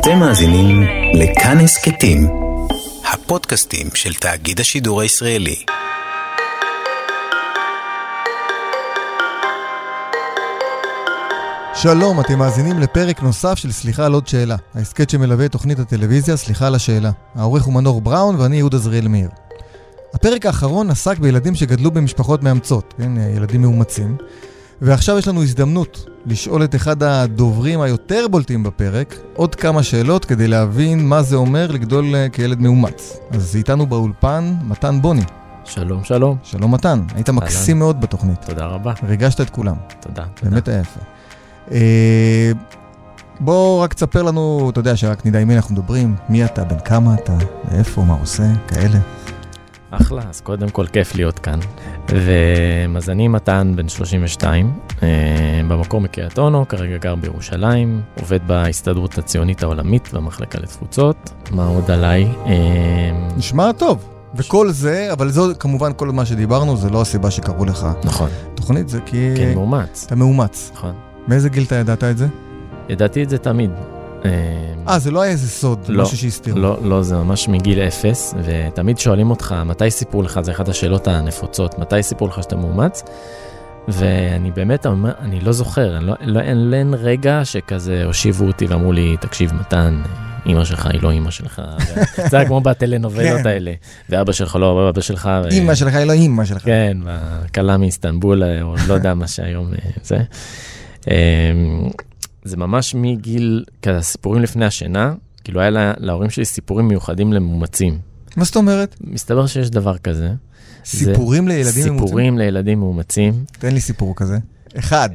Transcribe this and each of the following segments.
אתם מאזינים לכאן הסכתים, הפודקאסטים של תאגיד השידור הישראלי. שלום, אתם מאזינים לפרק נוסף של סליחה על עוד שאלה, ההסכת שמלווה את תוכנית הטלוויזיה סליחה על השאלה. העורך הוא מנור בראון ואני יהודה זריאל מאיר. הפרק האחרון עסק בילדים שגדלו במשפחות מאמצות, כן, ילדים מאומצים, ועכשיו יש לנו הזדמנות לשאול את אחד הדוברים היותר בולטים בפרק עוד כמה שאלות כדי להבין מה זה אומר לגדול אה, כילד מאומץ. אז איתנו באולפן מתן בוני. שלום, שלום. שלום מתן, היית מקסים מאוד בתוכנית. תודה רבה. ריגשת את כולם. תודה, תודה. באמת היה יפה. אה, בוא רק תספר לנו, אתה יודע, שרק נדע עם מי אנחנו מדברים, מי אתה, בן כמה אתה, מאיפה, מה עושה, כאלה. אחלה, אז קודם כל כיף להיות כאן. ומזני מתן, בן 32, אה, במקור מקריית אונו, כרגע גר בירושלים, עובד בהסתדרות הציונית העולמית במחלקה לתפוצות. מה עוד עליי? אה, נשמע טוב. וכל זה, אבל זו כמובן כל מה שדיברנו, זה לא הסיבה שקראו לך נכון, תוכנית, זה כי כן, מאומץ. אתה מאומץ. נכון. מאיזה גיל אתה ידעת את זה? ידעתי את זה תמיד. אה, אה, זה לא היה איזה סוד, לא, משהו שהסתירו. לא, לא, זה ממש מגיל אפס, ותמיד שואלים אותך, מתי סיפרו לך, זה אחת השאלות הנפוצות, מתי סיפרו לך שאתה מאומץ? ואני באמת אני לא זוכר, אני לא, לא, אין, אין רגע שכזה הושיבו אותי ואמרו לי, תקשיב, מתן, אימא שלך היא לא אימא שלך. זה היה כמו בטלנובלות כן. האלה, ואבא שלך לא אבא שלך. אימא שלך היא לא אימא שלך. כן, והכלה מאיסטנבול, או לא יודע מה שהיום אה, זה. אה, זה ממש מגיל, כזה סיפורים לפני השינה, כאילו היה לה- להורים שלי סיפורים מיוחדים למאומצים. מה זאת אומרת? מסתבר שיש דבר כזה. סיפורים לילדים מאומצים? סיפורים לילדים מאומצים. תן לי סיפור כזה. אחד.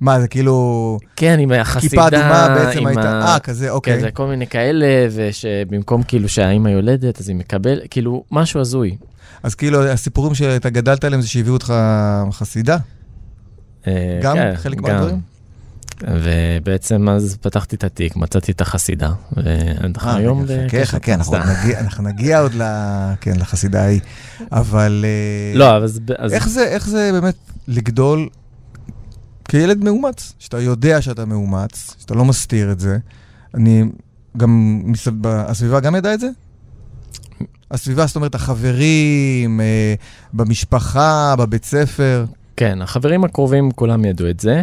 מה, זה כאילו... כן, עם החסידה. כיפה אדומה בעצם הייתה... אה, כזה, כן, אוקיי. זה כל מיני כאלה, ושבמקום כאילו שהאימא יולדת, אז היא מקבל, כאילו, משהו הזוי. אז כאילו, הסיפורים שאתה גדלת עליהם זה שהביאו אותך חסידה? אה, גם כן, חלק. מהדברים? ובעצם אז פתחתי את התיק, מצאתי את החסידה, ועד אה, היום... רגע, חכה, בקשר. חכה, אנחנו נגיע- אנחנו נגיע עוד ל- כן, לחסידה ההיא. אבל... אה, לא, אז... איך זה, איך זה באמת לגדול כילד מאומץ? שאתה יודע שאתה מאומץ, שאתה לא מסתיר את זה. אני גם, הסביבה גם ידעה את זה? הסביבה, זאת אומרת, החברים, אה, במשפחה, בבית ספר. כן, החברים הקרובים כולם ידעו את זה.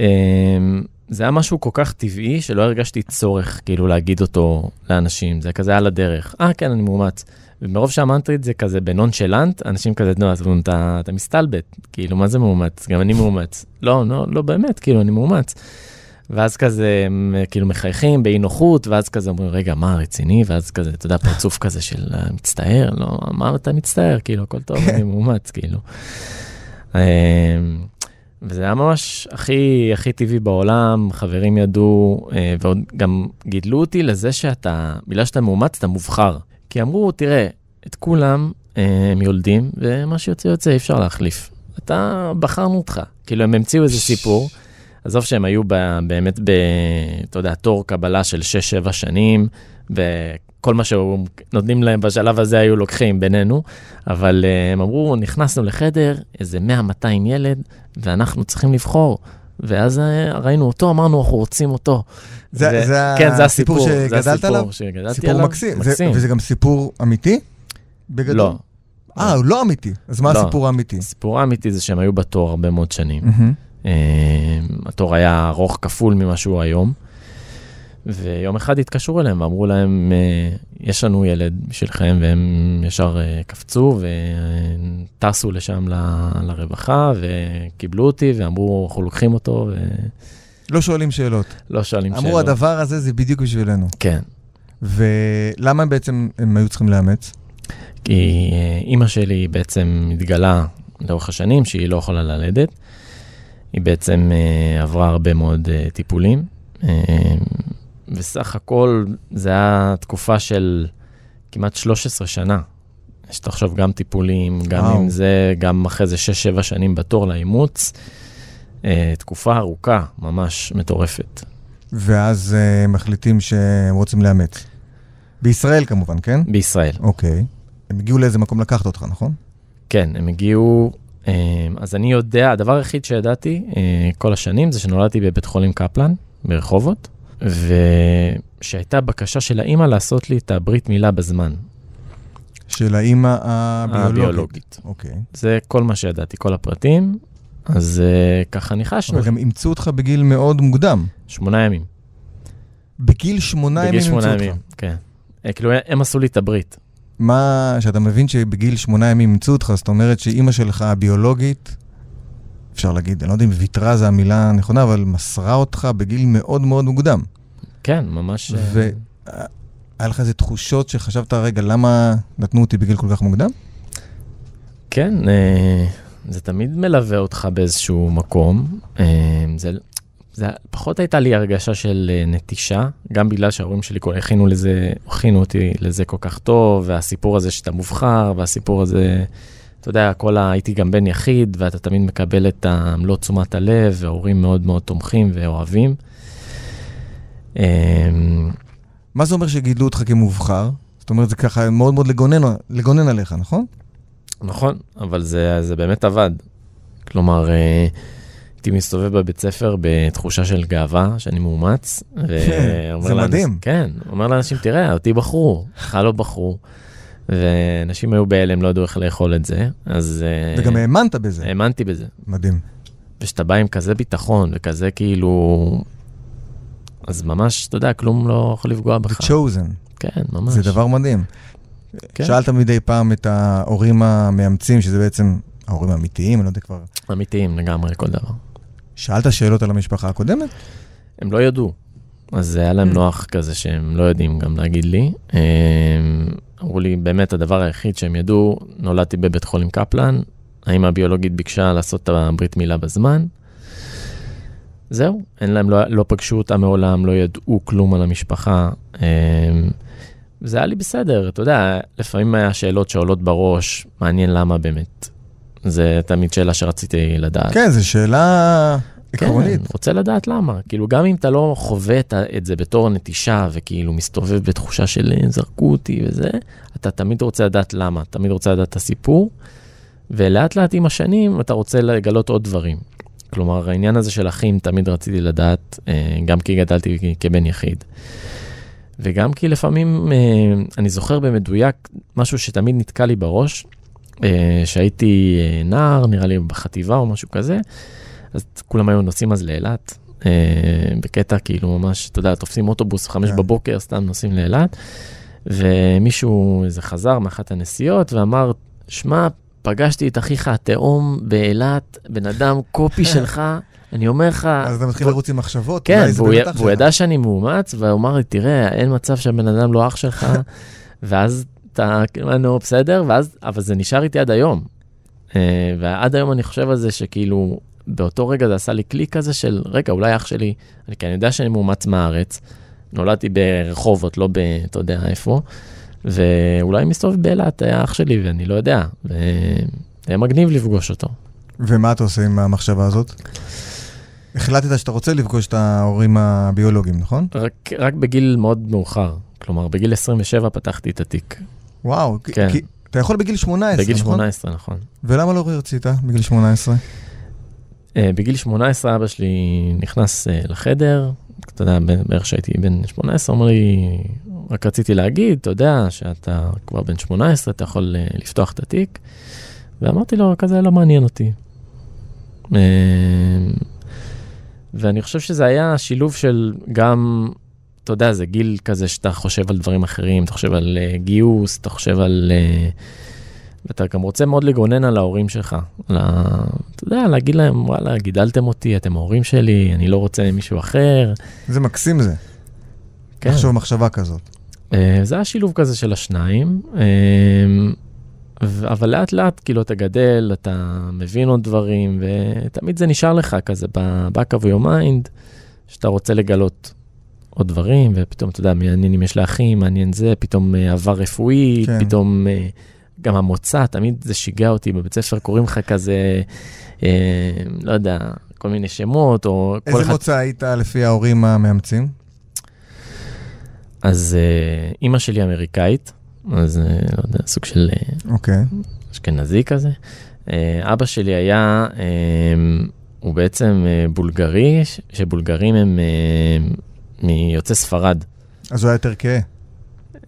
אמ, זה היה משהו כל כך טבעי, שלא הרגשתי צורך כאילו להגיד אותו לאנשים, זה כזה על הדרך. אה, כן, אני מאומץ. ומרוב שאמרתי את זה כזה בנונשלנט, אנשים כזה, נו, אז אתה, אתה מסתלבט, כאילו, מה זה מאומץ? גם אני מאומץ. לא, לא, לא באמת, כאילו, אני מאומץ. ואז כזה, הם כאילו מחייכים באי נוחות, ואז כזה אומרים, רגע, מה, רציני? ואז כזה, אתה יודע, פרצוף כזה של "אה, מצטער, לא, מה אתה מצטער? כאילו, הכל טוב, אני מאומץ, כאילו. וזה היה ממש הכי, הכי טבעי בעולם, חברים ידעו, אה, ועוד גם גידלו אותי לזה שאתה, בגלל שאתה מאומץ, אתה מובחר. כי אמרו, תראה, את כולם אה, הם יולדים, ומה שיוצא יוצא, אי אפשר להחליף. אתה, בחרנו אותך. כאילו, הם המציאו איזה סיפור. עזוב שהם היו ב, באמת ב... אתה יודע, תור קבלה של 6-7 שנים, וכל מה שנותנים להם בשלב הזה היו לוקחים בינינו, אבל uh, הם אמרו, נכנסנו לחדר, איזה 100-200 ילד, ואנחנו צריכים לבחור. ואז uh, ראינו אותו, אמרנו, אנחנו רוצים אותו. זה, ו- זה כן, זה הסיפור הסיפור, זה שגדלת הסיפור עליו? שגדלתי סיפור עליו. מקסים. זה, מקסים. וזה גם סיפור אמיתי? בגדול? לא. אה, הוא לא אמיתי. אז מה לא. הסיפור האמיתי? הסיפור האמיתי זה שהם היו בתור הרבה מאוד שנים. מהמם. אה, התור היה ארוך כפול ממה שהוא היום. ויום אחד התקשרו אליהם ואמרו להם, אה, יש לנו ילד בשבילכם, והם ישר אה, קפצו וטסו לשם ל- לרווחה, וקיבלו אותי ואמרו, אנחנו לוקחים אותו, לא שואלים שאלות. ולא שואלים שאלות. אמרו, הדבר הזה זה בדיוק בשבילנו. כן, ולמה בעצם הם היו צריכים לאמץ? כי אה, אימא שלי בעצם התגלה לאורך השנים שהיא לא יכולה ללדת. היא בעצם עברה הרבה מאוד טיפולים. וסך הכל זה היה תקופה של כמעט 13 שנה. שתחשוב גם טיפולים, גם וואו. עם זה, גם אחרי זה 6-7 שנים בתור לאימוץ. אה, תקופה ארוכה, ממש מטורפת. ואז אה, מחליטים שהם רוצים לאמץ. בישראל כמובן, כן? בישראל. אוקיי. הם הגיעו לאיזה מקום לקחת אותך, נכון? כן, הם הגיעו, אה, אז אני יודע, הדבר היחיד שידעתי כל השנים זה שנולדתי בבית חולים קפלן ברחובות, שהייתה בקשה של האימא לעשות לי את הברית מילה בזמן. של האימא הביולוגית. הביולוגית. אוקיי. זה כל מה שידעתי, כל הפרטים. אז uh, ככה ניחשנו, אבל גם אימצו אותך בגיל מאוד מוקדם. שמונה ימים. בגיל שמונה ימים בגיל אימצו שמונה אותך. ימים, כן. אה, כאילו, הם עשו לי את הברית. מה, שאתה מבין שבגיל שמונה ימים אימצו אותך, זאת אומרת שאימא שלך הביולוגית, אפשר להגיד, אני לא יודע אם ויתרה זה המילה הנכונה, אבל מסרה אותך בגיל מאוד מאוד מוקדם. כן, ממש... אה, והיה לך איזה תחושות שחשבת, רגע, למה נתנו אותי בגיל כל כך מוקדם? כן, אה, זה תמיד מלווה אותך באיזשהו מקום. אה, זה, זה פחות הייתה לי הרגשה של אה, נטישה, גם בגלל שההורים שלי הכינו לזה, הכינו אותי לזה כל כך טוב, והסיפור הזה שאתה מובחר, והסיפור הזה, אתה יודע, כל ה... הייתי גם בן יחיד, ואתה תמיד מקבל את מלוא תשומת הלב, וההורים מאוד מאוד תומכים ואוהבים. אה, מה זה אומר שגידלו אותך כמובחר? זאת אומרת, זה ככה מאוד מאוד לגונן, לגונן עליך, נכון? נכון, אבל זה, זה באמת עבד. כלומר, אה, הייתי מסתובב בבית ספר בתחושה של גאווה, שאני מאומץ. ואומר זה לאנש- מדהים. כן, אומר לאנשים, תראה, אותי בחרו, לך לא בחרו. ואנשים היו בהלם, לא ידעו איך לאכול את זה, אז אה, וגם האמנת בזה. האמנתי בזה. מדהים. וכשאתה בא עם כזה ביטחון וכזה כאילו... אז ממש, אתה יודע, כלום לא יכול לפגוע The בך. chosen. כן, ממש. זה דבר מדהים. כן. שאלת מדי פעם את ההורים המאמצים, שזה בעצם ההורים האמיתיים, אני לא יודע כבר. אמיתיים לגמרי, כל דבר. שאלת שאלות על המשפחה הקודמת? הם לא ידעו. אז היה להם Mm. נוח כזה שהם לא יודעים גם להגיד לי. אמרו לי, באמת, הדבר היחיד שהם ידעו, נולדתי בבית חולים קפלן, האמא הביולוגית ביקשה לעשות את הברית מילה בזמן. זהו, אין להם, לא, לא פגשו אותה מעולם, לא ידעו כלום על המשפחה. הם, זה היה לי בסדר, אתה יודע, לפעמים היה שאלות שעולות בראש, מעניין למה באמת. זה תמיד שאלה שרציתי לדעת. כן, זו שאלה עקרונית. כן, רוצה לדעת למה. כאילו, גם אם אתה לא חווה את, זה בתור נטישה, וכאילו מסתובב בתחושה של "אה, זרקו אותי וזה, אתה תמיד רוצה לדעת למה, תמיד רוצה לדעת את הסיפור, ולאט לאט עם השנים אתה רוצה לגלות עוד דברים. כלומר, העניין הזה של אחים תמיד רציתי לדעת, אה, גם כי גדלתי כבן יחיד. וגם כי לפעמים, אה, אני זוכר במדויק משהו שתמיד נתקע לי בראש, שהייתי נער, נראה לי בחטיבה או משהו כזה, אז כולם היו נוסעים אז לאילת, אה, בקטע כאילו ממש, אתה יודע, תופסים אוטובוס חמש כן. בבוקר, סתם נוסעים לאילת, ומישהו, איזה חזר מאחת הנסיעות ואמר, שמע, פגשתי את אחיך התאום באילת, בן אדם קופי שלך, אני אומר לך... אז אתה מתחיל לרוץ עם מחשבות, כן, והוא. ידע שאני מאומץ, והוא אמר לי, תראה, אין מצב שהבן אדם לא אח שלך, ואז אתה, כאילו, נו, בסדר, ואז, אבל זה נשאר איתי עד היום. אה, ועד היום אני חושב על זה שכאילו, באותו רגע זה עשה לי קליק כזה של, רגע, אולי אח שלי, אני, כי אני יודע שאני מאומץ מהארץ, נולדתי ברחובות, לא ב... אתה יודע איפה, ואולי מסתובב באילת, היה אח שלי, ואני לא יודע, והיה מגניב לפגוש אותו. ומה אתה עושה עם המחשבה הזאת? החלטת שאתה רוצה לפגוש את ההורים הביולוגיים, נכון? רק, רק בגיל מאוד מאוחר, כלומר, בגיל 27 פתחתי את התיק. וואו, כן. כי אתה יכול בגיל 18, בגיל נכון? 18, נכון. ולמה לא רצית בגיל 18? אה, בגיל 18 אבא שלי נכנס אה, לחדר, אתה יודע, בערך שהייתי בן 18, הוא אמר לי, רק רציתי להגיד, אתה יודע, שאתה כבר בן 18, אתה יכול אה, לפתוח את התיק. ואמרתי לו, כזה לא מעניין אותי. ואני חושב שזה היה שילוב של גם, אתה יודע, זה גיל כזה שאתה חושב על דברים אחרים, אתה חושב על גיוס, אתה חושב על... אה, ואתה גם רוצה מאוד לגונן על ההורים שלך. על ה... אתה יודע, להגיד להם, וואלה, גידלתם אותי, אתם ההורים שלי, אני לא רוצה מישהו אחר. זה מקסים זה, כן. לחשוב מחשבה כזאת. אה, זה היה שילוב כזה של השניים, ו- אבל לאט לאט כאילו אתה גדל, אתה מבין עוד דברים, ותמיד זה נשאר לך כזה ב-back of your mind, שאתה רוצה לגלות עוד דברים, ופתאום, אתה יודע, מעניין אם יש לאחים, מעניין זה, פתאום אה, עבר רפואי, כן. כן. פתאום אה, גם המוצא, תמיד זה שיגע אותי, בבית ספר קוראים לך כזה, אה, לא יודע, כל מיני שמות, או כל איזה אחד... מוצא היית לפי ההורים המאמצים? אז אה, אימא שלי אמריקאית, אז אה, לא יודע, סוג של אה, אוקיי. אשכנזי כזה. אה, אבא שלי היה, אה, הוא בעצם אה, בולגרי, שבולגרים הם אה, מיוצאי ספרד. אז הוא היה יותר כהה.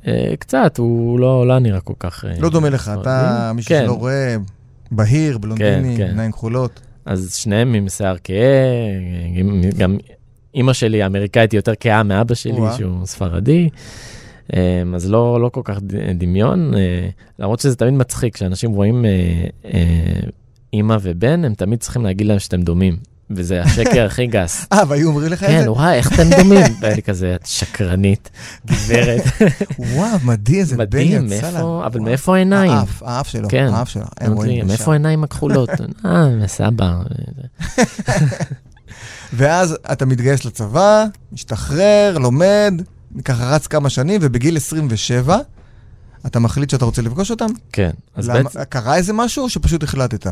אה, קצת, הוא לא, לא נראה כל כך... אה, לא דומה לך. אתה, מי כן. שלא רואה, בהיר, בלונדיני, כן. עיניים כחולות. אז שניהם עם שיער כהה, גם- אימא שלי האמריקאית היא יותר כהה מאבא שלי, וואה. שהוא ספרדי. אה, אז לא, לא כל כך דמיון, אה, למרות שזה תמיד מצחיק, כשאנשים רואים אה, אה, אימא ובן, הם תמיד צריכים להגיד להם שאתם דומים, וזה השקר הכי גס. אה, והיו אומרים לך את כן, זה? וואי, איך אתם דומים? ואני כזה, את שקרנית, גברת, וואו, מדהים, איזה בן מדהים, יצא לה. מאיפה, אבל. מאיפה העיניים? האף, האף שלו, כן. האף שלו. הם אמרתי רואים. מאיפה העיניים הכחולות? אה, מסבא. ואז אתה מתגייס לצבא, משתחרר, לומד, ככה רץ כמה שנים, ובגיל 27, אתה מחליט שאתה רוצה לפגוש אותם? כן, אז בעצם... קרה איזה משהו, או שפשוט החלטת?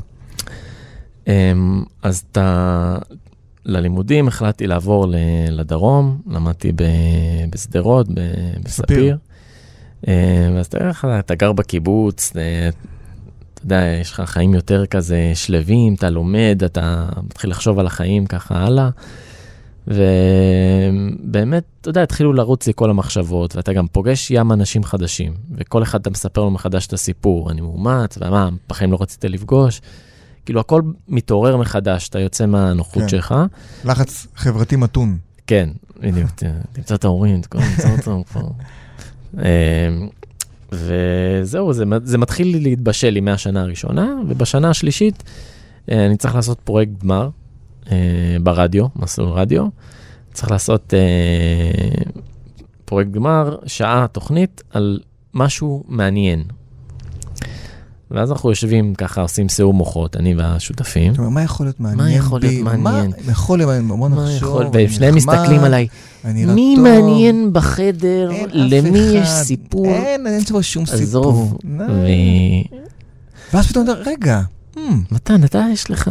אמ, אז אתה... ללימודים החלטתי לעבור לדרום, למדתי בשדרות, בספיר. ואז יודע, איך אתה גר בקיבוץ, אה, אתה יודע, יש לך חיים יותר כזה שלווים, אתה לומד, אתה מתחיל לחשוב על החיים ככה הלאה. ובאמת, אתה יודע, התחילו לרוץ לי כל המחשבות, ואתה גם פוגש ים אנשים חדשים, וכל אחד אתה מספר לו מחדש את הסיפור, אני מאומץ, ומה, בחיים לא רצית לפגוש. כאילו, הכל מתעורר מחדש, אתה יוצא מהנוחות כן. שלך. לחץ חברתי מתון. כן, בדיוק, תמצא את ההורים, תמצא אותם כבר. אמ, וזהו, זה, זה מתחיל להתבשל לי מהשנה הראשונה, ובשנה השלישית אה, אני צריך לעשות פרויקט גמר אה, ברדיו, מסלול רדיו. צריך לעשות אה, פרויקט גמר, שעה תוכנית על משהו מעניין. ואז אנחנו יושבים ככה, עושים סיעור מוחות, אני והשותפים. זאת אומרת, מה יכול להיות מעניין בי? יכול להיות מעניין? מה יכול להיות מעניין? בוא מה נחשוב. ושניהם מסתכלים עליי, נראה מי. מעניין בחדר? למי יש. סיפור? אין, אין פה שום סיפור. עזוב. ואז פתאום אתה, אומר, רגע, hmm, מתן, אתה יש לך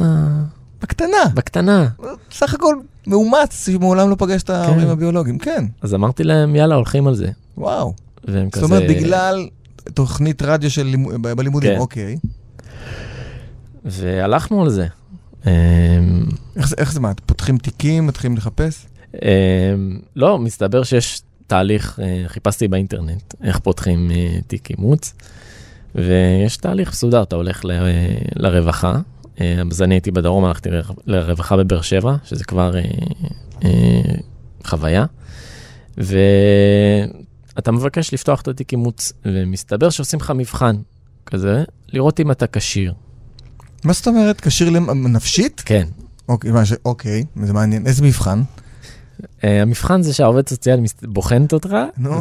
בקטנה, בקטנה. סך הכל מאומץ שמעולם לא פגש את ההורים הביולוגיים, כן, אז אמרתי להם, יאללה, הולכים על זה. וואו. והם זאת כזה... אומרת, בגלל תוכנית רדיו של בלימודים, כן. אוקיי. והלכנו על זה. איך איך זה, מה, פותחים תיקים, מתחילים לחפש? אמ, לא, מסתבר שיש תהליך, אה, חיפשתי באינטרנט, איך פותחים אה, תיק אימוץ, ויש תהליך מסודר, אתה הולך ל- לרווחה. אה, אז אני הייתי בדרום, הלכתי לר- לרווחה בבאר שבע, שזה כבר אה, אה, ואתה מבקש לפתוח את התיק אימוץ, ומסתבר שעושים לך מבחן כזה, לראות אם אתה כשיר. מה זאת אומרת, כשיר נפשית? כן. אוקיי, מה ש- אוקיי, זה מעניין. איזה מבחן? Uh, המבחן זה שהעובד סוציאלי מס- בוחנת אותך.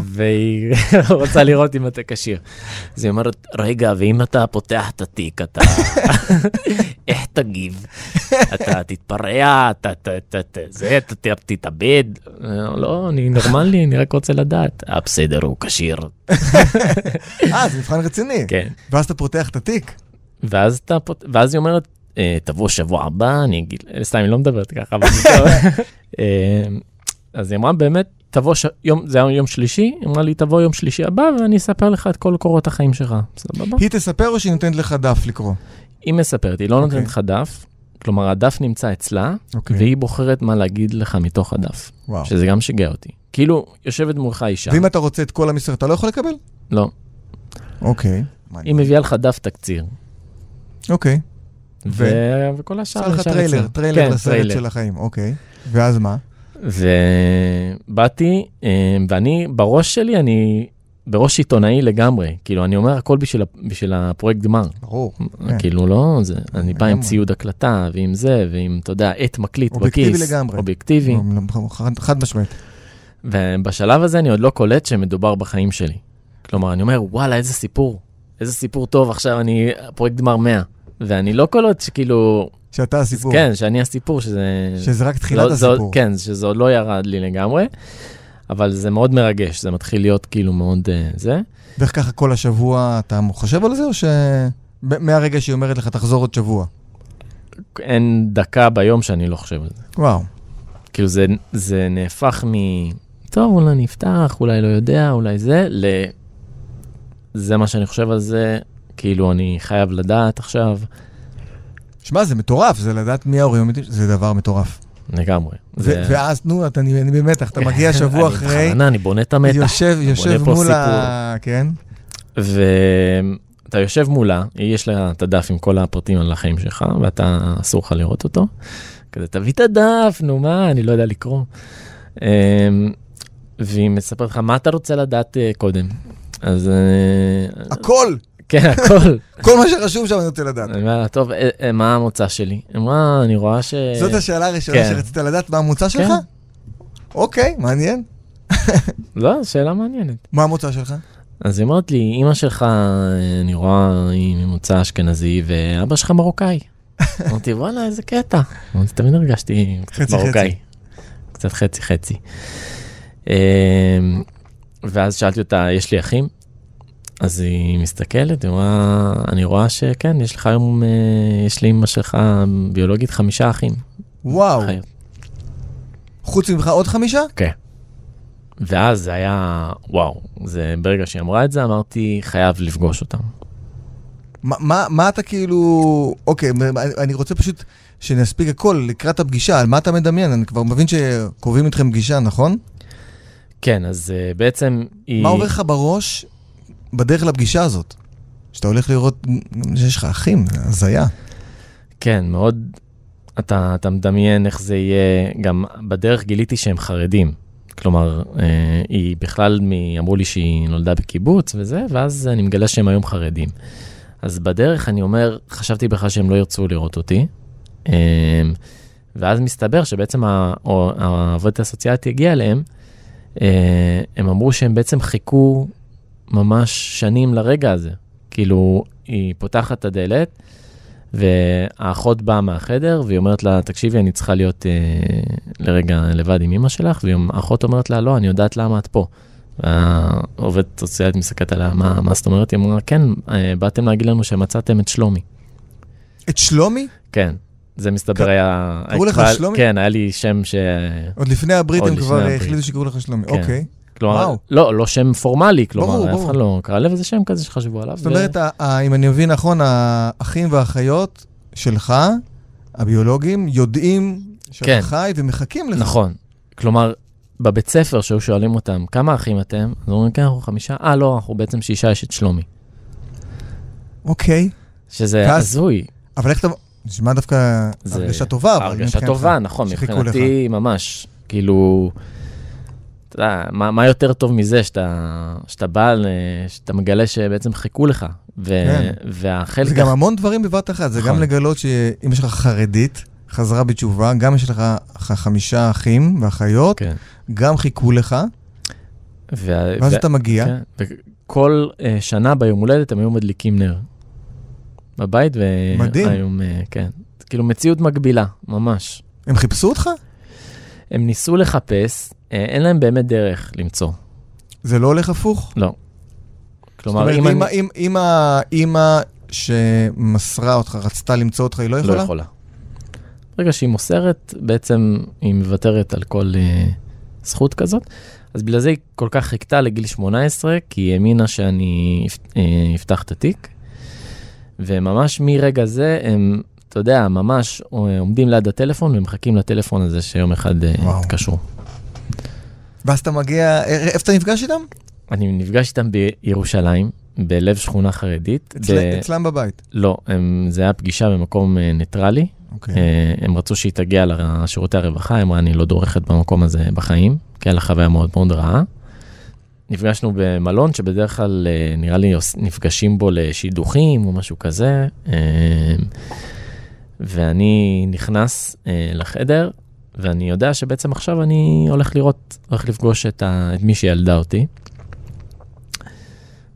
והיא רוצה לראות אם אתה כשיר. אז היא אומרת, רגע, ואם אתה פותח את התיק, אתה... איך תגיב? אתה תתפרע, אתה ת- ת- ת- זה, אתה ת- תתאבד? אה, לא, אני נורמלי, אני רק רוצה לדעת. אה, בסדר, הוא כשיר. אה, זה מבחן רציני. כן. ואז אתה פותח את התיק. ואז אתה. ואז היא אומרת, אה, תבוא שבוע הבא, אני אגיד, אה, סתם, היא לא מדברת ככה, אבל. אה, אז היא אמרה, באמת, תבוא, ש... יום, זה היה יום שלישי, היא אמרה לי, תבוא יום שלישי הבא ואני אספר לך את כל קורות החיים שלך. סבבה? היא תספר או שהיא נותנת לך דף לקרוא? היא מספרת, היא לא אוקיי. נותנת לך דף, כלומר, הדף נמצא אצלה, אוקיי. והיא בוחרת מה להגיד לך מתוך הדף, וואו. שזה גם שיגע אותי. כאילו, יושבת מולך אישה, ואם אתה רוצה את כל המסר, אתה לא יכול לקבל? לא, אוקיי. היא מביאה לך דף תקציר, אוקיי. ו... וכל השאר עשה לך נשאר טריילר, אצלה. טריילר כן, לסרט טריילר. של החיים, אוקיי. ואז מה? ובאתי, אה, ואני, בראש שלי, אני בראש עיתונאי לגמרי. כאילו, אני אומר הכל בשביל, בשביל הפרויקט גמר. ברור. כן. כאילו, לא, זה, אני בא עם. ציוד הקלטה, ועם זה, ועם, אתה יודע, עט מקליט אובייקטיבי בכיס. לגמרי. אובייקטיבי. לא, לא, חד- חד משמעית. ובשלב הזה אני עוד לא קולט שמדובר בחיים שלי. כלומר, אני אומר, וואלה, איזה סיפור. איזה סיפור טוב, עכשיו אני, פרויקט גמר 100. ואני לא קולט שכאילו, שאתה הסיפור. כן, שאני הסיפור, שזה... שזה רק תחילת לא, זה הסיפור. כן, שזה עוד לא ירד לי לגמרי, אבל זה מאוד מרגש, זה מתחיל להיות כאילו מאוד uh, זה. ואיך ככה כל השבוע אתה חושב על זה, או ש... מהרגע שהיא אומרת לך, תחזור עוד שבוע. אין דקה ביום שאני לא חושב על זה. וואו. כאילו זה, זה נהפך מ... טוב, אולי אני אפתח, אולי לא יודע, אולי זה, ל... זה מה שאני חושב על זה, כאילו אני חייב לדעת עכשיו. שמע, זה מטורף, זה לדעת מי ההורים האמיתיים, זה דבר מטורף. לגמרי. זה- ואז, נו, אתה- אני אני במתח, אתה מגיע שבוע אני אחרי, בכוונה, אני בונה את המתח. יושב, יושב מול ה... כן? ואתה יושב מולה, יש לה את הדף עם כל הפרטים על החיים שלך, ואתה, אסור לך לראות אותו. כזה, תביא את הדף, נו מה, אני לא יודע לקרוא. אמ, והיא מספרת לך, מה אתה רוצה לדעת אה, קודם? אז אה, הכל, כן, הכל. כל מה שחשוב שם אני רוצה לדעת. אני אומר לה, טוב, אה, אה, מה המוצא שלי? היא אמרה, אני רואה ש... זאת השאלה הראשונה כן. שרצית לדעת, מה המוצא שלך? כן. אוקיי, מעניין. לא, שאלה מעניינת. מה המוצא שלך? אז היא אומרת לי, אימא שלך, אה, אני רואה, היא ממוצא אשכנזי, ואבא שלך מרוקאי. אמרתי, וואלה, איזה קטע. אמרתי, תמיד הרגשתי קצת מרוקאי. קצת חצי חצי. אמ, ואז שאלתי אותה, יש לי אחים? אז היא מסתכלת, היא אומרה, אני רואה שכן, יש לך היום, אה, יש לאמא שלך ביולוגית חמישה אחים. וואו, חיות. חוץ ממך עוד חמישה? כן. ואז זה היה, וואו, זה ברגע שהיא אמרה את זה, אמרתי, חייב לפגוש אותם. מה- מה מה אתה כאילו... אוקיי, אני רוצה פשוט שנספיק הכל לקראת הפגישה, על מה אתה מדמיין? אני כבר מבין שקובעים איתכם פגישה, נכון? כן, אז uh, בעצם היא... מה עובר לך בראש בדרך לפגישה הזאת? שאתה הולך לראות שיש לך אחים, הזיה. כן, מאוד... אתה, אתה מדמיין איך זה יהיה, גם בדרך גיליתי שהם חרדים. כלומר, אה, היא בכלל, מ... אמרו לי שהיא נולדה בקיבוץ וזה, ואז אני מגלה שהם היום חרדים. אז בדרך אני אומר, חשבתי בכלל שהם לא ירצו לראות אותי. אה, ואז מסתבר שבעצם העובדת הסוציאלית הגיעה אליהם, אה, הם אמרו שהם בעצם חיכו ממש שנים לרגע הזה. כאילו, היא פותחת את הדלת, והאחות באה מהחדר, והיא אומרת לה, תקשיבי, אני צריכה להיות אה, לרגע לבד עם אמא שלך, והאחות אומרת לה, לא, אני יודעת למה את פה. והעובדת סוציאלית מסתכלת עליה, מה, מה זאת אומרת? היא אמרה, כן, אה, באתם להגיד לנו שמצאתם את שלומי. את שלומי? כן, זה מסתבר ק- היה... קראו לך כבר- שלומי? כן, היה לי שם ש... עוד לפני הבריטים עוד לפני כבר הברית. החליטו שיקראו לך שלומי. כן. אוקיי. כלומר, וואו. לא, לא שם פורמלי, כלומר, ברור, אף. אחד לא קרא לב, זה שם כזה שחשבו עליו. זאת אומרת, ה- אם אני מבין נכון, האחים והאחיות שלך, הביולוגים, יודעים שאתה כן. חי ומחכים לך. נכון. כלומר, בבית ספר שהיו שואלים אותם, כמה אחים אתם? אז אומרים, כן, אנחנו חמישה. אה, לא, אנחנו בעצם שישה, יש את שלומי. אוקיי, שזה הזוי. אבל איך אתה... נשמע דווקא הרגשה טובה, הרגשה טובה, נכון. מבחינתי ממש. כאילו, אתה יודע, מה, מה יותר טוב מזה שאתה, שאתה בא, ל- שאתה מגלה שבעצם חיכו לך. ו, כן. והחלק... זה גם המון דברים בבת אחת, זה גם נכון. לגלות שאם יש לך חרדית, חזרה בתשובה, גם יש לך חמישה אחים ואחיות, כן. גם חיכו לך, וה- ואז ו- אתה מגיע. כן, וכל uh, שנה ביום הולדת הם היו מדליקים נר. בבית, מדהים. והיום, uh, כן. כאילו מציאות מקבילה, ממש. הם חיפשו אותך? הם ניסו לחפש, אין להם באמת דרך למצוא. זה לא הולך הפוך? לא. זאת כלומר, אומרת, אם אם אני... ה- אם- אם האימא שמסרה אותך רצתה למצוא אותך, היא לא לא יכולה? יכולה. ברגע שהיא מוסרת, בעצם היא מוותרת על כל uh, זכות כזאת. אז בגלל זה היא כל כך חיכתה לגיל 18, כי היא האמינה שאני אה, אפתח את התיק. וממש מרגע זה הם, אתה יודע, ממש אה, עומדים ליד הטלפון ומחכים לטלפון הזה שיום אחד אה. יתקשרו. ואז אתה מגיע, א- איפה אתה נפגש איתם? אני נפגש איתם בירושלים, בלב שכונה חרדית. אצל- ב- אצלם בבית. לא, הם, זה היה פגישה במקום אה, ניטרלי. אוקיי. אה, הם רצו שהיא תגיע לשירותי הרווחה, היא אמרה, אני לא דורכת במקום הזה בחיים, כי היה לה חוויה מאוד מאוד רעה. נפגשנו במלון שבדרך כלל אה, נראה לי נפגשים בו לשידוכים או משהו כזה, אה, ואני נכנס אה, לחדר, ואני יודע שבעצם עכשיו אני הולך לראות, הולך לפגוש את, ה, את מי שילדה אותי.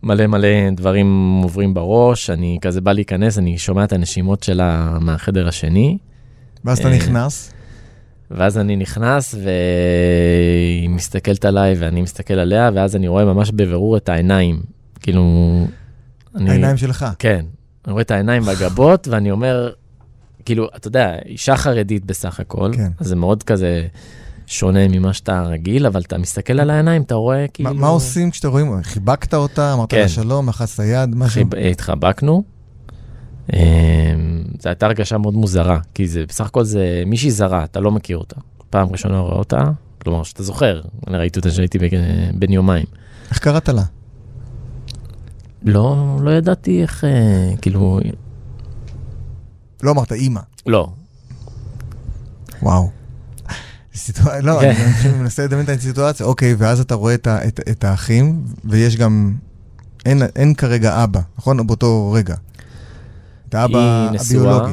מלא מלא דברים עוברים בראש, אני כזה בא להיכנס, אני שומע את הנשימות שלה מהחדר השני, ואז אתה אה, נכנס, ואז אני נכנס והיא מסתכלת עליי ואני מסתכל עליה, ואז אני רואה ממש בבירור את העיניים. כאילו... אני, העיניים שלך. כן, אני רואה את העיניים והגבות, ואני אומר, כאילו, אתה יודע, אישה חרדית בסך הכל, כן. אז זה מאוד כזה שונה ממה שאתה רגיל, אבל אתה מסתכל על העיניים, אתה רואה כאילו... מה- מה עושים כשאתה רואים? חיבקת אותה, אמרת כן. לה שלום, לחצת יד, משהו? חיב- התחבקנו. זו הייתה הרגשה מאוד מוזרה, כי זה בסך הכל זה מישהי זרה, אתה לא מכיר אותה. פעם ראשונה רואה אותה, כלומר שאתה זוכר, אני ראיתי אותה כשהייתי בן יומיים. איך קראת לה? לא, לא ידעתי איך, אה, כאילו... לא אמרת אימא. לא. וואו. סיטואציה, לא, כן. אני מנסה לדמיין את הסיטואציה. אוקיי, ואז אתה רואה את, ה, את, את האחים, ויש גם... אין, אין כרגע אבא, נכון? באותו רגע. את האבא. הביולוגי.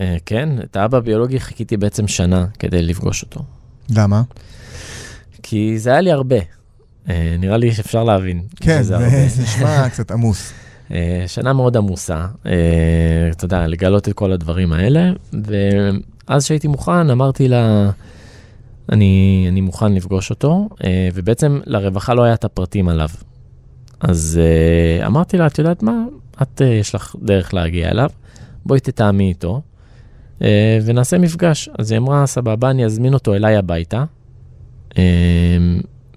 אה, כן, את האבא הביולוגי חיכיתי בעצם שנה כדי לפגוש אותו. למה? כי זה היה לי הרבה. אה, נראה לי שאפשר להבין. כן. זה נשמע קצת עמוס. אה, שנה מאוד עמוסה, אה, אתה יודע, לגלות את כל הדברים האלה, ואז שהייתי מוכן, אמרתי לה, אני, אני מוכן לפגוש אותו, אה, ובעצם לרווחה לא היה את הפרטים עליו. אז אמרתי לה, את יודעת מה, את, יש לך דרך להגיע אליו, בואי תתאמי איתו, ונעשה מפגש. אז היא אמרה, סבבה, אני אזמין אותו אליי הביתה,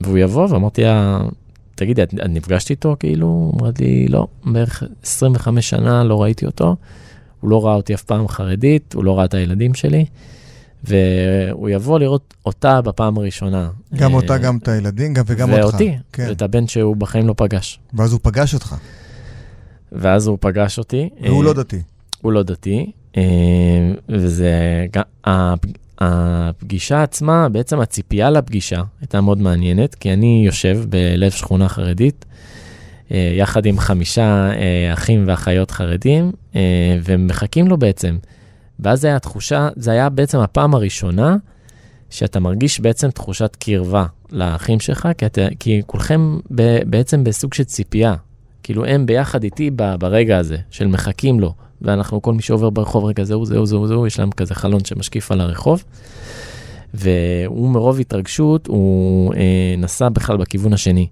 והוא יבוא, ואמרתי לה, תגידי, את, את נפגשת איתו? כאילו, אמרת לי, לא, בערך 25 שנה לא ראיתי אותו. הוא לא ראה אותי אף פעם חרדית, הוא לא ראה את הילדים שלי, והוא יבוא לראות אותה בפעם הראשונה. גם אה, אותה, גם את הילדים, גם וגם אותך. ואותי, כן. ואת הבן שהוא בחיים לא פגש. ואז הוא פגש אותך, ואז הוא פגש אותי. והוא אה, לא דתי. הוא לא דתי, אה, וזה, הפגישה עצמה, בעצם הציפייה לפגישה הייתה מאוד מעניינת, כי אני יושב בלב שכונה חרדית, אה, יחד עם חמישה אה, אחים ואחיות חרדים, אה, ומחכים לו בעצם. ואז היה התחושה, זה היה בעצם הפעם הראשונה שאתה מרגיש בעצם תחושת קרבה לאחים שלך, כי, אתה, כי כולכם ב, בעצם בסוג של ציפייה. כאילו הם ביחד איתי ברגע הזה, של מחכים לו, ואנחנו, כל מי שעובר ברחוב, רגע, זהו, זהו, זהו, זהו, יש להם כזה חלון שמשקיף על הרחוב. והוא מרוב התרגשות, הוא אה, נסע בכלל בכיוון השני.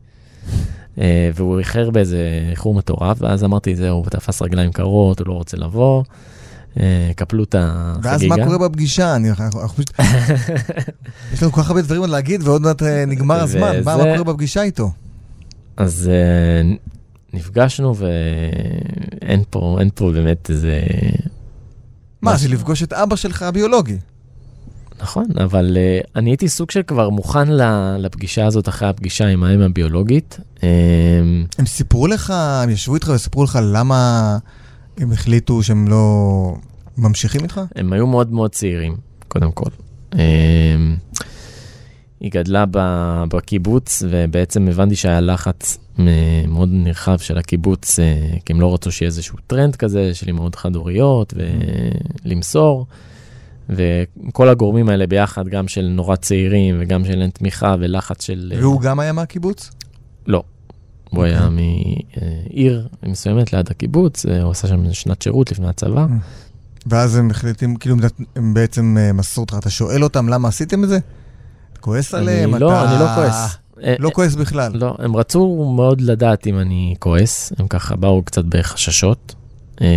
אה, והוא איחר באיזה איחור מטורף, ואז אמרתי, זהו, הוא תפס רגליים קרות, הוא לא רוצה לבוא. אה, קפלו את החגיגה. ואז מה קורה בפגישה? אני, אנחנו, אנחנו פשוט... יש לנו כל כך הרבה דברים עוד להגיד, ועוד מעט אה, נגמר הזמן. מה, מה קורה בפגישה איתו? אז אה, נפגשנו, ואין פה, אין פה באמת איזה... מה. זה לפגוש את אבא שלך הביולוגי. נכון, אבל uh, אני הייתי סוג של כבר מוכן לפגישה הזאת אחרי הפגישה עם האם הביולוגית. Um, הם סיפרו לך, הם ישבו איתך וסיפרו לך למה הם החליטו שהם לא ממשיכים איתך? הם היו מאוד מאוד צעירים, קודם כל. Um, היא גדלה בקיבוץ, ובעצם הבנתי שהיה לחץ מ- מאוד נרחב של הקיבוץ, uh, כי הם לא רצו שיהיה איזשהו טרנד כזה של אימהות חד-הוריות ולמסור. וכל הגורמים האלה ביחד, גם של נורא צעירים וגם של אין תמיכה ולחץ של... אה, והוא גם היה מהקיבוץ? לא. הוא אוקיי. היה מעיר מסוימת ליד הקיבוץ, אה, הוא עשה שם שנת שירות לפני הצבא. ואז הם החליטים, כאילו, הם בעצם אה, מסרו אותך, אתה שואל אותם למה עשיתם את זה? אתה כועס עליהם? לא, אתה... אני לא כועס. אה, לא כועס בכלל. לא, הם רצו מאוד לדעת אם אני כועס, הם ככה באו קצת בחששות. אה,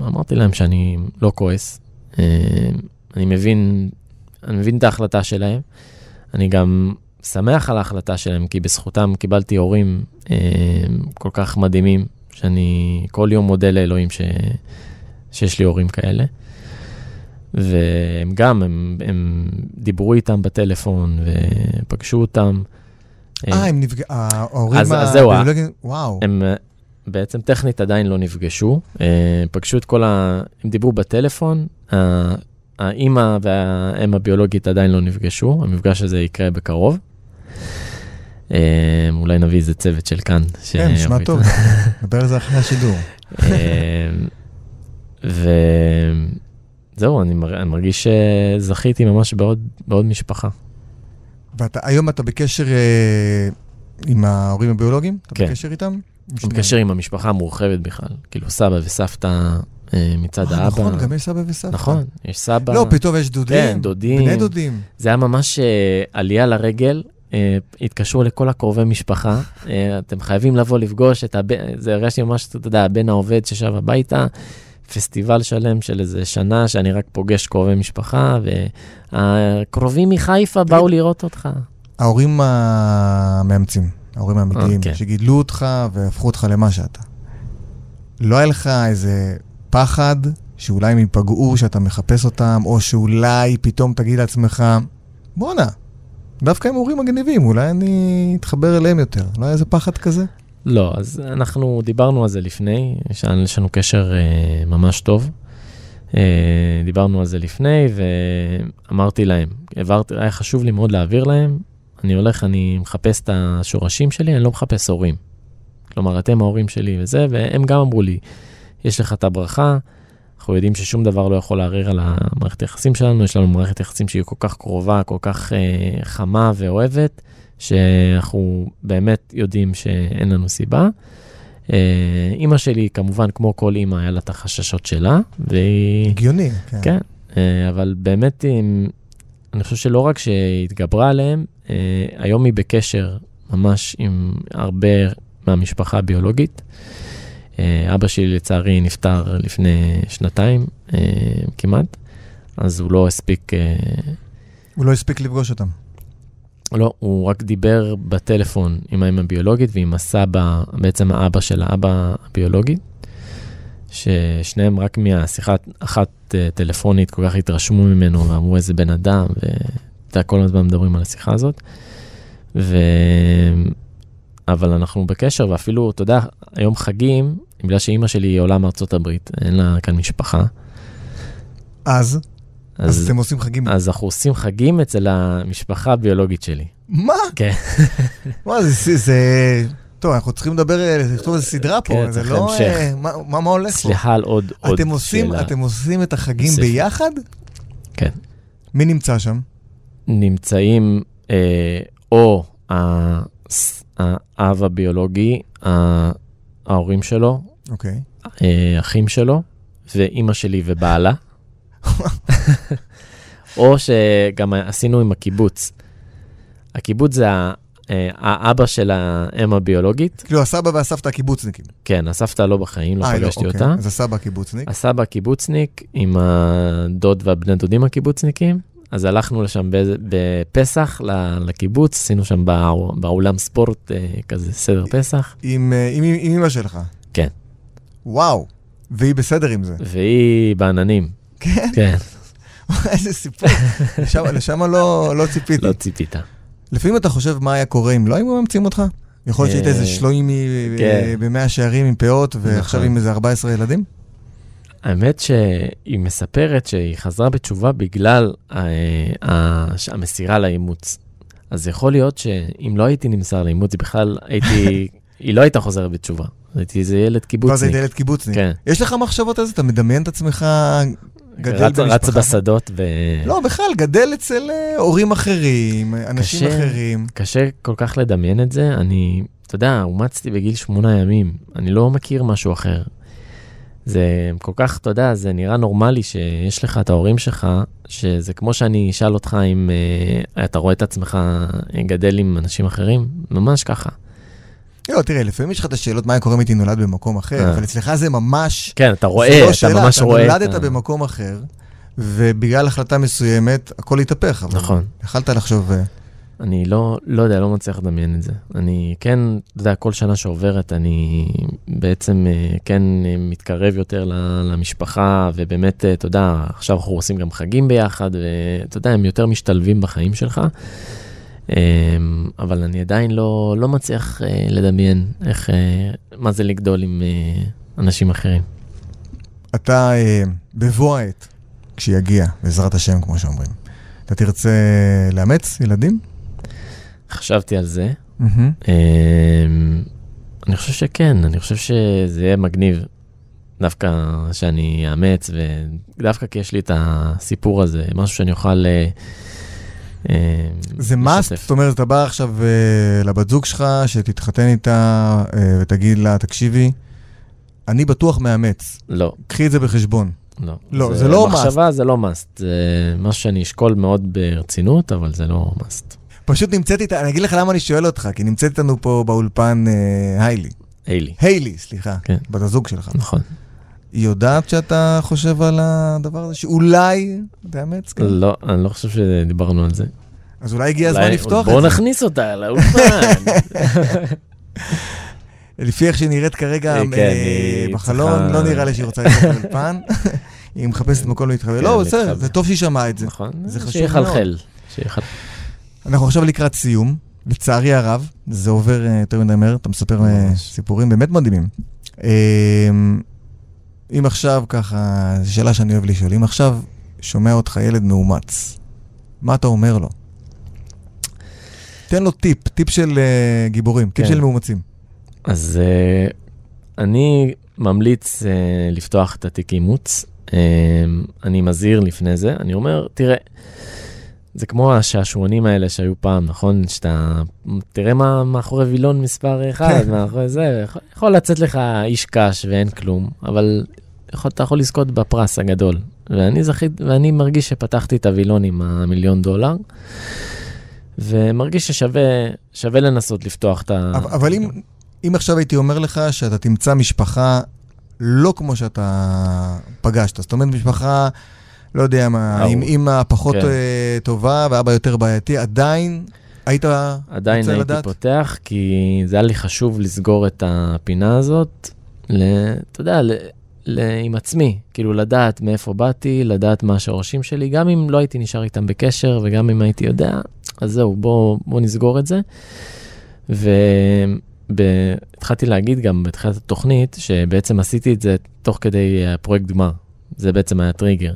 אמרתי להם שאני לא כועס. אה, אני מבין, אני מבין את ההחלטה שלהם. אני גם שמח על ההחלטה שלהם, כי בזכותם קיבלתי הורים אה, כל כך מדהימים, שאני כל יום מודה לאלוהים ש, שיש לי הורים כאלה. והם גם, הם, הם דיברו איתם בטלפון ופגשו אותם. אה, הם נפגעו, ההורים אז- אז זהו, הביולוגיים, וואו. הם אה, בעצם טכנית עדיין לא נפגשו, אה, פגשו את כל ה... הם דיברו בטלפון, ה- האימא והאם הביולוגית עדיין לא נפגשו, המפגש הזה יקרה בקרוב. אה, אולי נביא איזה צוות של כאן. כן, נשמע. טוב. נדבר על זה אחרי השידור. אה, וזהו, אני מר- אני מרגיש שזכיתי ממש בעוד בעוד משפחה. והיום אתה בקשר אה, עם ההורים הביולוגיים? אתה כן. בקשר איתם? אני בקשר עם המשפחה המורחבת בכלל, כאילו סבא וסבתא אה, מצד אה, האבא. נכון, גם יש סבא וסבתא. נכון, יש סבא. לא, פתאום יש דודים. כן, דודים. בני דודים. זה היה ממש אה, עלייה לרגל, אה, התקשרו לכל הקרובי משפחה, אה, אתם חייבים לבוא לפגוש את הבן, זה הרגשתי ממש, אתה יודע, הבן העובד ששב הביתה, פסטיבל שלם של איזה שנה שאני רק פוגש קרובי משפחה, והקרובים מחיפה באו לראות אותך. ההורים המאמצים, ההורים האמיתיים, כן. שגידלו אותך והפכו אותך למה שאתה. לא היה לך איזה פחד שאולי הם ייפגעו, שאתה מחפש אותם, או שאולי פתאום תגיד לעצמך, בואנה, דווקא הם הורים מגניבים, אולי אני אתחבר אליהם יותר. לא היה איזה פחד כזה? לא, אז אנחנו דיברנו על זה לפני, יש לנו קשר אה, ממש טוב. אה, דיברנו על זה לפני, ואמרתי להם, העברתי, היה חשוב לי מאוד להעביר להם, אני הולך, אני מחפש את השורשים שלי, אני לא מחפש הורים. כלומר, אתם ההורים שלי וזה, והם גם אמרו לי, יש לך את הברכה, אנחנו יודעים ששום דבר לא יכול לערער על המערכת היחסים שלנו, יש לנו מערכת יחסים שהיא כל כך קרובה, כל כך אה, חמה ואוהבת, שאנחנו באמת יודעים שאין לנו סיבה. אה, אימא שלי, כמובן, כמו כל אימא, היה לה את החששות שלה, והיא... הגיוני, כן. כן, אה, אבל באמת, אני חושב שלא רק שהתגברה עליהם, אה, היום היא בקשר ממש עם הרבה מהמשפחה הביולוגית. אבא שלי לצערי נפטר לפני שנתיים כמעט, אז הוא לא הספיק... הוא לא הספיק לפגוש אותם. לא, הוא רק דיבר בטלפון עם האמא הביולוגית ועם הסבא, בעצם האבא של האבא הביולוגי, ששניהם רק מהשיחה אחת אה, טלפונית כל כך התרשמו ממנו ואמרו איזה בן אדם, ואתה כל הזמן מדברים על השיחה הזאת. ו... אבל אנחנו בקשר, ואפילו, אתה יודע, היום חגים, בגלל שאימא שלי עולה מארצות הברית, אין לה כאן משפחה. אז? אז, אז אתם עושים חגים? אז אנחנו עושים חגים אצל המשפחה הביולוגית שלי. מה? כן. מה, זה, זה... טוב, אנחנו צריכים לדבר, לכתוב איזה סדרה פה, כן, זה לא... המשך. מה, מה, מה הולך פה? סליחה על עוד, אתם עוד עושים, שאלה. אתם עושים את החגים ספר. ביחד? כן. מי נמצא שם? נמצאים אה, או האב הביולוגי, ההורים שלו, אוקיי. אה, אחים שלו, ואימא שלי ובעלה. או שגם עשינו עם הקיבוץ. הקיבוץ זה אה, האבא של האם הביולוגית. כאילו הסבא והסבתא הקיבוצניקים. כן, הסבתא לא בחיים, לא אה, פגשתי לא, אותה. אוקיי. אז הסבא הקיבוצניק. הסבא הקיבוצניק עם הדוד והבני דודים הקיבוצניקים. אז הלכנו לשם בפסח לקיבוץ, עשינו שם באולם ספורט אה, כזה סדר פסח. עם, אמא שלך? כן. וואו, והיא בסדר עם זה. והיא בעננים. כן? כן. איזה סיפור, לשם, לשם לא, לא ציפיתי. לא ציפית. לפעמים אתה חושב מה היה קורה אם לא היו מאמצים אותך? יכול להיות שהיית איזה שלוימי כן. במאה שערים עם פאות, ועכשיו נכון. עם איזה 14 ילדים? האמת שהיא מספרת שהיא חזרה בתשובה בגלל אה, אה, המסירה לאימוץ. אז יכול להיות שאם לא הייתי נמסר לאימוץ, בכלל הייתי, היא לא הייתה חוזרת בתשובה. הייתי איזה ילד קיבוצניק. ואז היית ילד קיבוצניק. כן. יש לך מחשבות על זה? אתה מדמיין את עצמך גדל במשפחה? רץ בשדות ו... לא, בכלל, גדל אצל אה, הורים אחרים, אנשים קשה. אחרים. קשה כל כך לדמיין את זה. אני, אתה יודע, אומצתי בגיל שמונה ימים. אני לא מכיר משהו אחר. זה כל כך, אתה יודע, זה נראה נורמלי שיש לך את ההורים שלך, שזה כמו שאני אשאל אותך אם uh, אתה רואה את עצמך גדל עם אנשים אחרים, ממש ככה. לא, תראה, לפעמים יש לך את השאלות מה קורה אם הייתי נולד במקום אחר, אה. אבל אצלך זה ממש... כן, אתה רואה, לא אתה ממש רואה. אתה את נולדת ה- במקום אחר, ובגלל החלטה מסוימת, הכל התהפך. נכון. יכלת לחשוב... אה, אני לא, לא יודע, לא מצליח לדמיין את זה. אני כן, אתה יודע, כל שנה שעוברת, אני בעצם אה, כן מתקרב יותר למשפחה, ובאמת, אתה יודע, עכשיו אנחנו עושים גם חגים ביחד, ואתה יודע, הם יותר משתלבים בחיים שלך. אה, אבל אני עדיין לא, לא מצליח אה, לדמיין איך, אה, מה זה לגדול עם אה, אנשים אחרים. אתה, בבוא העת, כשיגיע, בעזרת השם, כמו שאומרים, אתה תרצה לאמץ ילדים? חשבתי על זה. אמ, אני חושב שכן, אני חושב שזה יהיה מגניב דווקא שאני אאמץ, ודווקא כי יש לי את הסיפור הזה, משהו שאני אוכל... זה must, לשתף. זאת אומרת, אתה בא עכשיו אה, לבת זוג שלך, שתתחתן איתה אה, ותגיד לה, תקשיבי, אני בטוח מאמץ, לא, קחי את זה בחשבון. לא. לא, זה לא מחשבה זה לא must, זה משהו שאני אשקול מאוד ברצינות, אבל זה לא must. פשוט נמצאת איתה, אני אגיד לך למה אני שואל אותך, כי נמצאת איתנו פה באולפן אה, היילי. היילי, היילי, סליחה, כן. בת הזוג שלך. נכון. היא יודעת שאתה חושב על הדבר הזה, שאולי תאמץ? כן? לא, אני לא חושב שדיברנו על זה. אז אולי הגיע הזמן לפתוח בואו את זה. נכניס אותה לאולפן. לפי איך שהיא נראית כרגע, כן, אה, בחלון, לא נראה לי שהיא רוצה להתחבר אולפן. היא מחפשת מקום להתחבר. כן, לא, בסדר. זה טוב שהיא שמעה את זה. נכון, זה חשוב שיחלחל. שיחלחל. אנחנו עכשיו לקראת סיום. לצערי הרב, זה עובר אה, יותר מדי מהר, אתה מספר אה. סיפורים באמת מדהימים. אם עכשיו ככה, זו שאלה שאני אוהב לשאול, אם עכשיו שומע אותך ילד מאומץ, מה אתה אומר לו? תן לו טיפ, טיפ של אה, גיבורים, טיפ כן. של מאומצים. אז uh, אני ממליץ uh, לפתוח את התיק אימוץ. Uh, אני מזהיר לפני זה, אני אומר, תראה, זה כמו השעשועונים האלה שהיו פעם, נכון? שאתה, תראה מה מאחורי וילון מספר אחד, כן. מאחורי זה, יכול, יכול לצאת לך איש קש ואין כלום, אבל יכול, אתה יכול לזכות בפרס הגדול. ואני זכית, ואני מרגיש שפתחתי את הווילון עם המיליון דולר, ומרגיש ששווה שווה לנסות לפתוח את ה... אבל, אבל אם, אם עכשיו הייתי אומר לך שאתה תמצא משפחה לא כמו שאתה פגשת, זאת אומרת משפחה, לא יודע מה, אהוב. עם אימא פחות כן. אה, טובה ואבא יותר בעייתי, עדיין היית עדיין רוצה הייתי לדעת? פותח, כי זה היה לי חשוב לסגור את הפינה הזאת, ל, אתה יודע, עם עצמי, כאילו לדעת מאיפה באתי, לדעת מה השורשים שלי, גם אם לא הייתי נשאר איתם בקשר וגם אם הייתי יודע, אז זהו, בוא, בוא נסגור את זה. והתחלתי להגיד גם בתחילת התוכנית, שבעצם עשיתי את זה תוך כדי הפרויקט גמר, זה בעצם היה טריגר.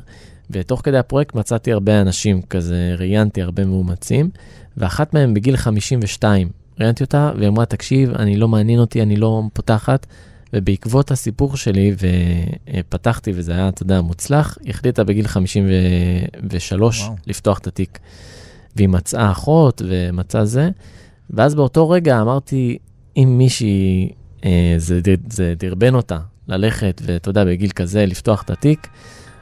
ותוך כדי הפרויקט מצאתי הרבה אנשים כזה, ראיינתי הרבה מאומצים, ואחת מהם בגיל 52, ראיינתי אותה, והיא אמרה, תקשיב, אני לא מעניין אותי, אני לא פותחת, ובעקבות הסיפור שלי, ופתחתי, וזה היה, אתה יודע, מוצלח, היא החליטה בגיל 53 וואו. לפתוח את התיק. והיא מצאה אחות ומצאה זה, ואז באותו רגע אמרתי, אם מישהי, אה, זה, זה דרבן אותה ללכת, ואתה יודע, בגיל כזה, לפתוח את התיק,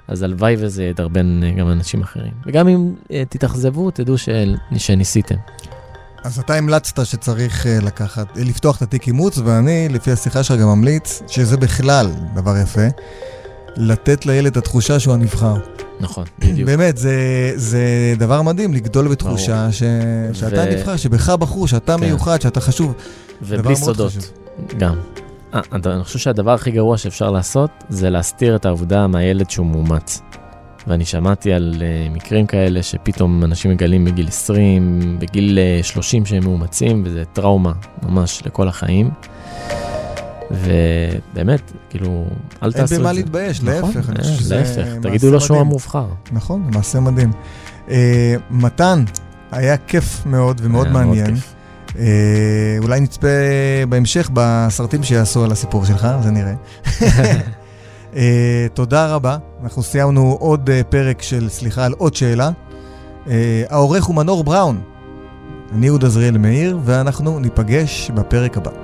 אז הלוואי וזה ידרבן אה, גם אנשים אחרים. וגם אם אה, תתאכזבו, תדעו ש... שניסיתם. אז אתה המלצת שצריך אה, לקחת, אה, לפתוח את התיק אימוץ, ואני, לפי השיחה שלך, גם ממליץ, שזה בכלל דבר יפה, לתת לילד את התחושה שהוא הנבחר. נכון, בדיוק. באמת, זה, זה דבר מדהים לגדול בתחושה ש... שאתה ו- נבחר, שבך בחרו, שאתה כן. מיוחד, שאתה חשוב. ובלי סודות, חשוב. גם. אה, הד- אני חושב שהדבר הכי גרוע שאפשר לעשות, זה להסתיר את העובדה מהילד שהוא מאומץ. ואני שמעתי על uh, מקרים כאלה שפתאום אנשים מגלים בגיל 20, בגיל uh, 30 שהם מאומצים, וזה טראומה ממש לכל החיים. ובאמת, כאילו, אל אין תעשו את זה. במה להתבייש, נכון, להפך. אני אה, חושב שזה להפך, תגידו לו שהוא. המובחר. נכון, מעשה מדהים. אה, מתן, היה כיף מאוד ומאוד מאוד מעניין. כיף. אה, אולי נצפה בהמשך בסרטים שיעשו על הסיפור שלך, זה נראה. אה, תודה רבה, אנחנו סיימנו עוד אה, פרק של סליחה על עוד שאלה. אה, העורך הוא מנור בראון. אני יהודה זריאל מאיר, ואנחנו ניפגש בפרק הבא.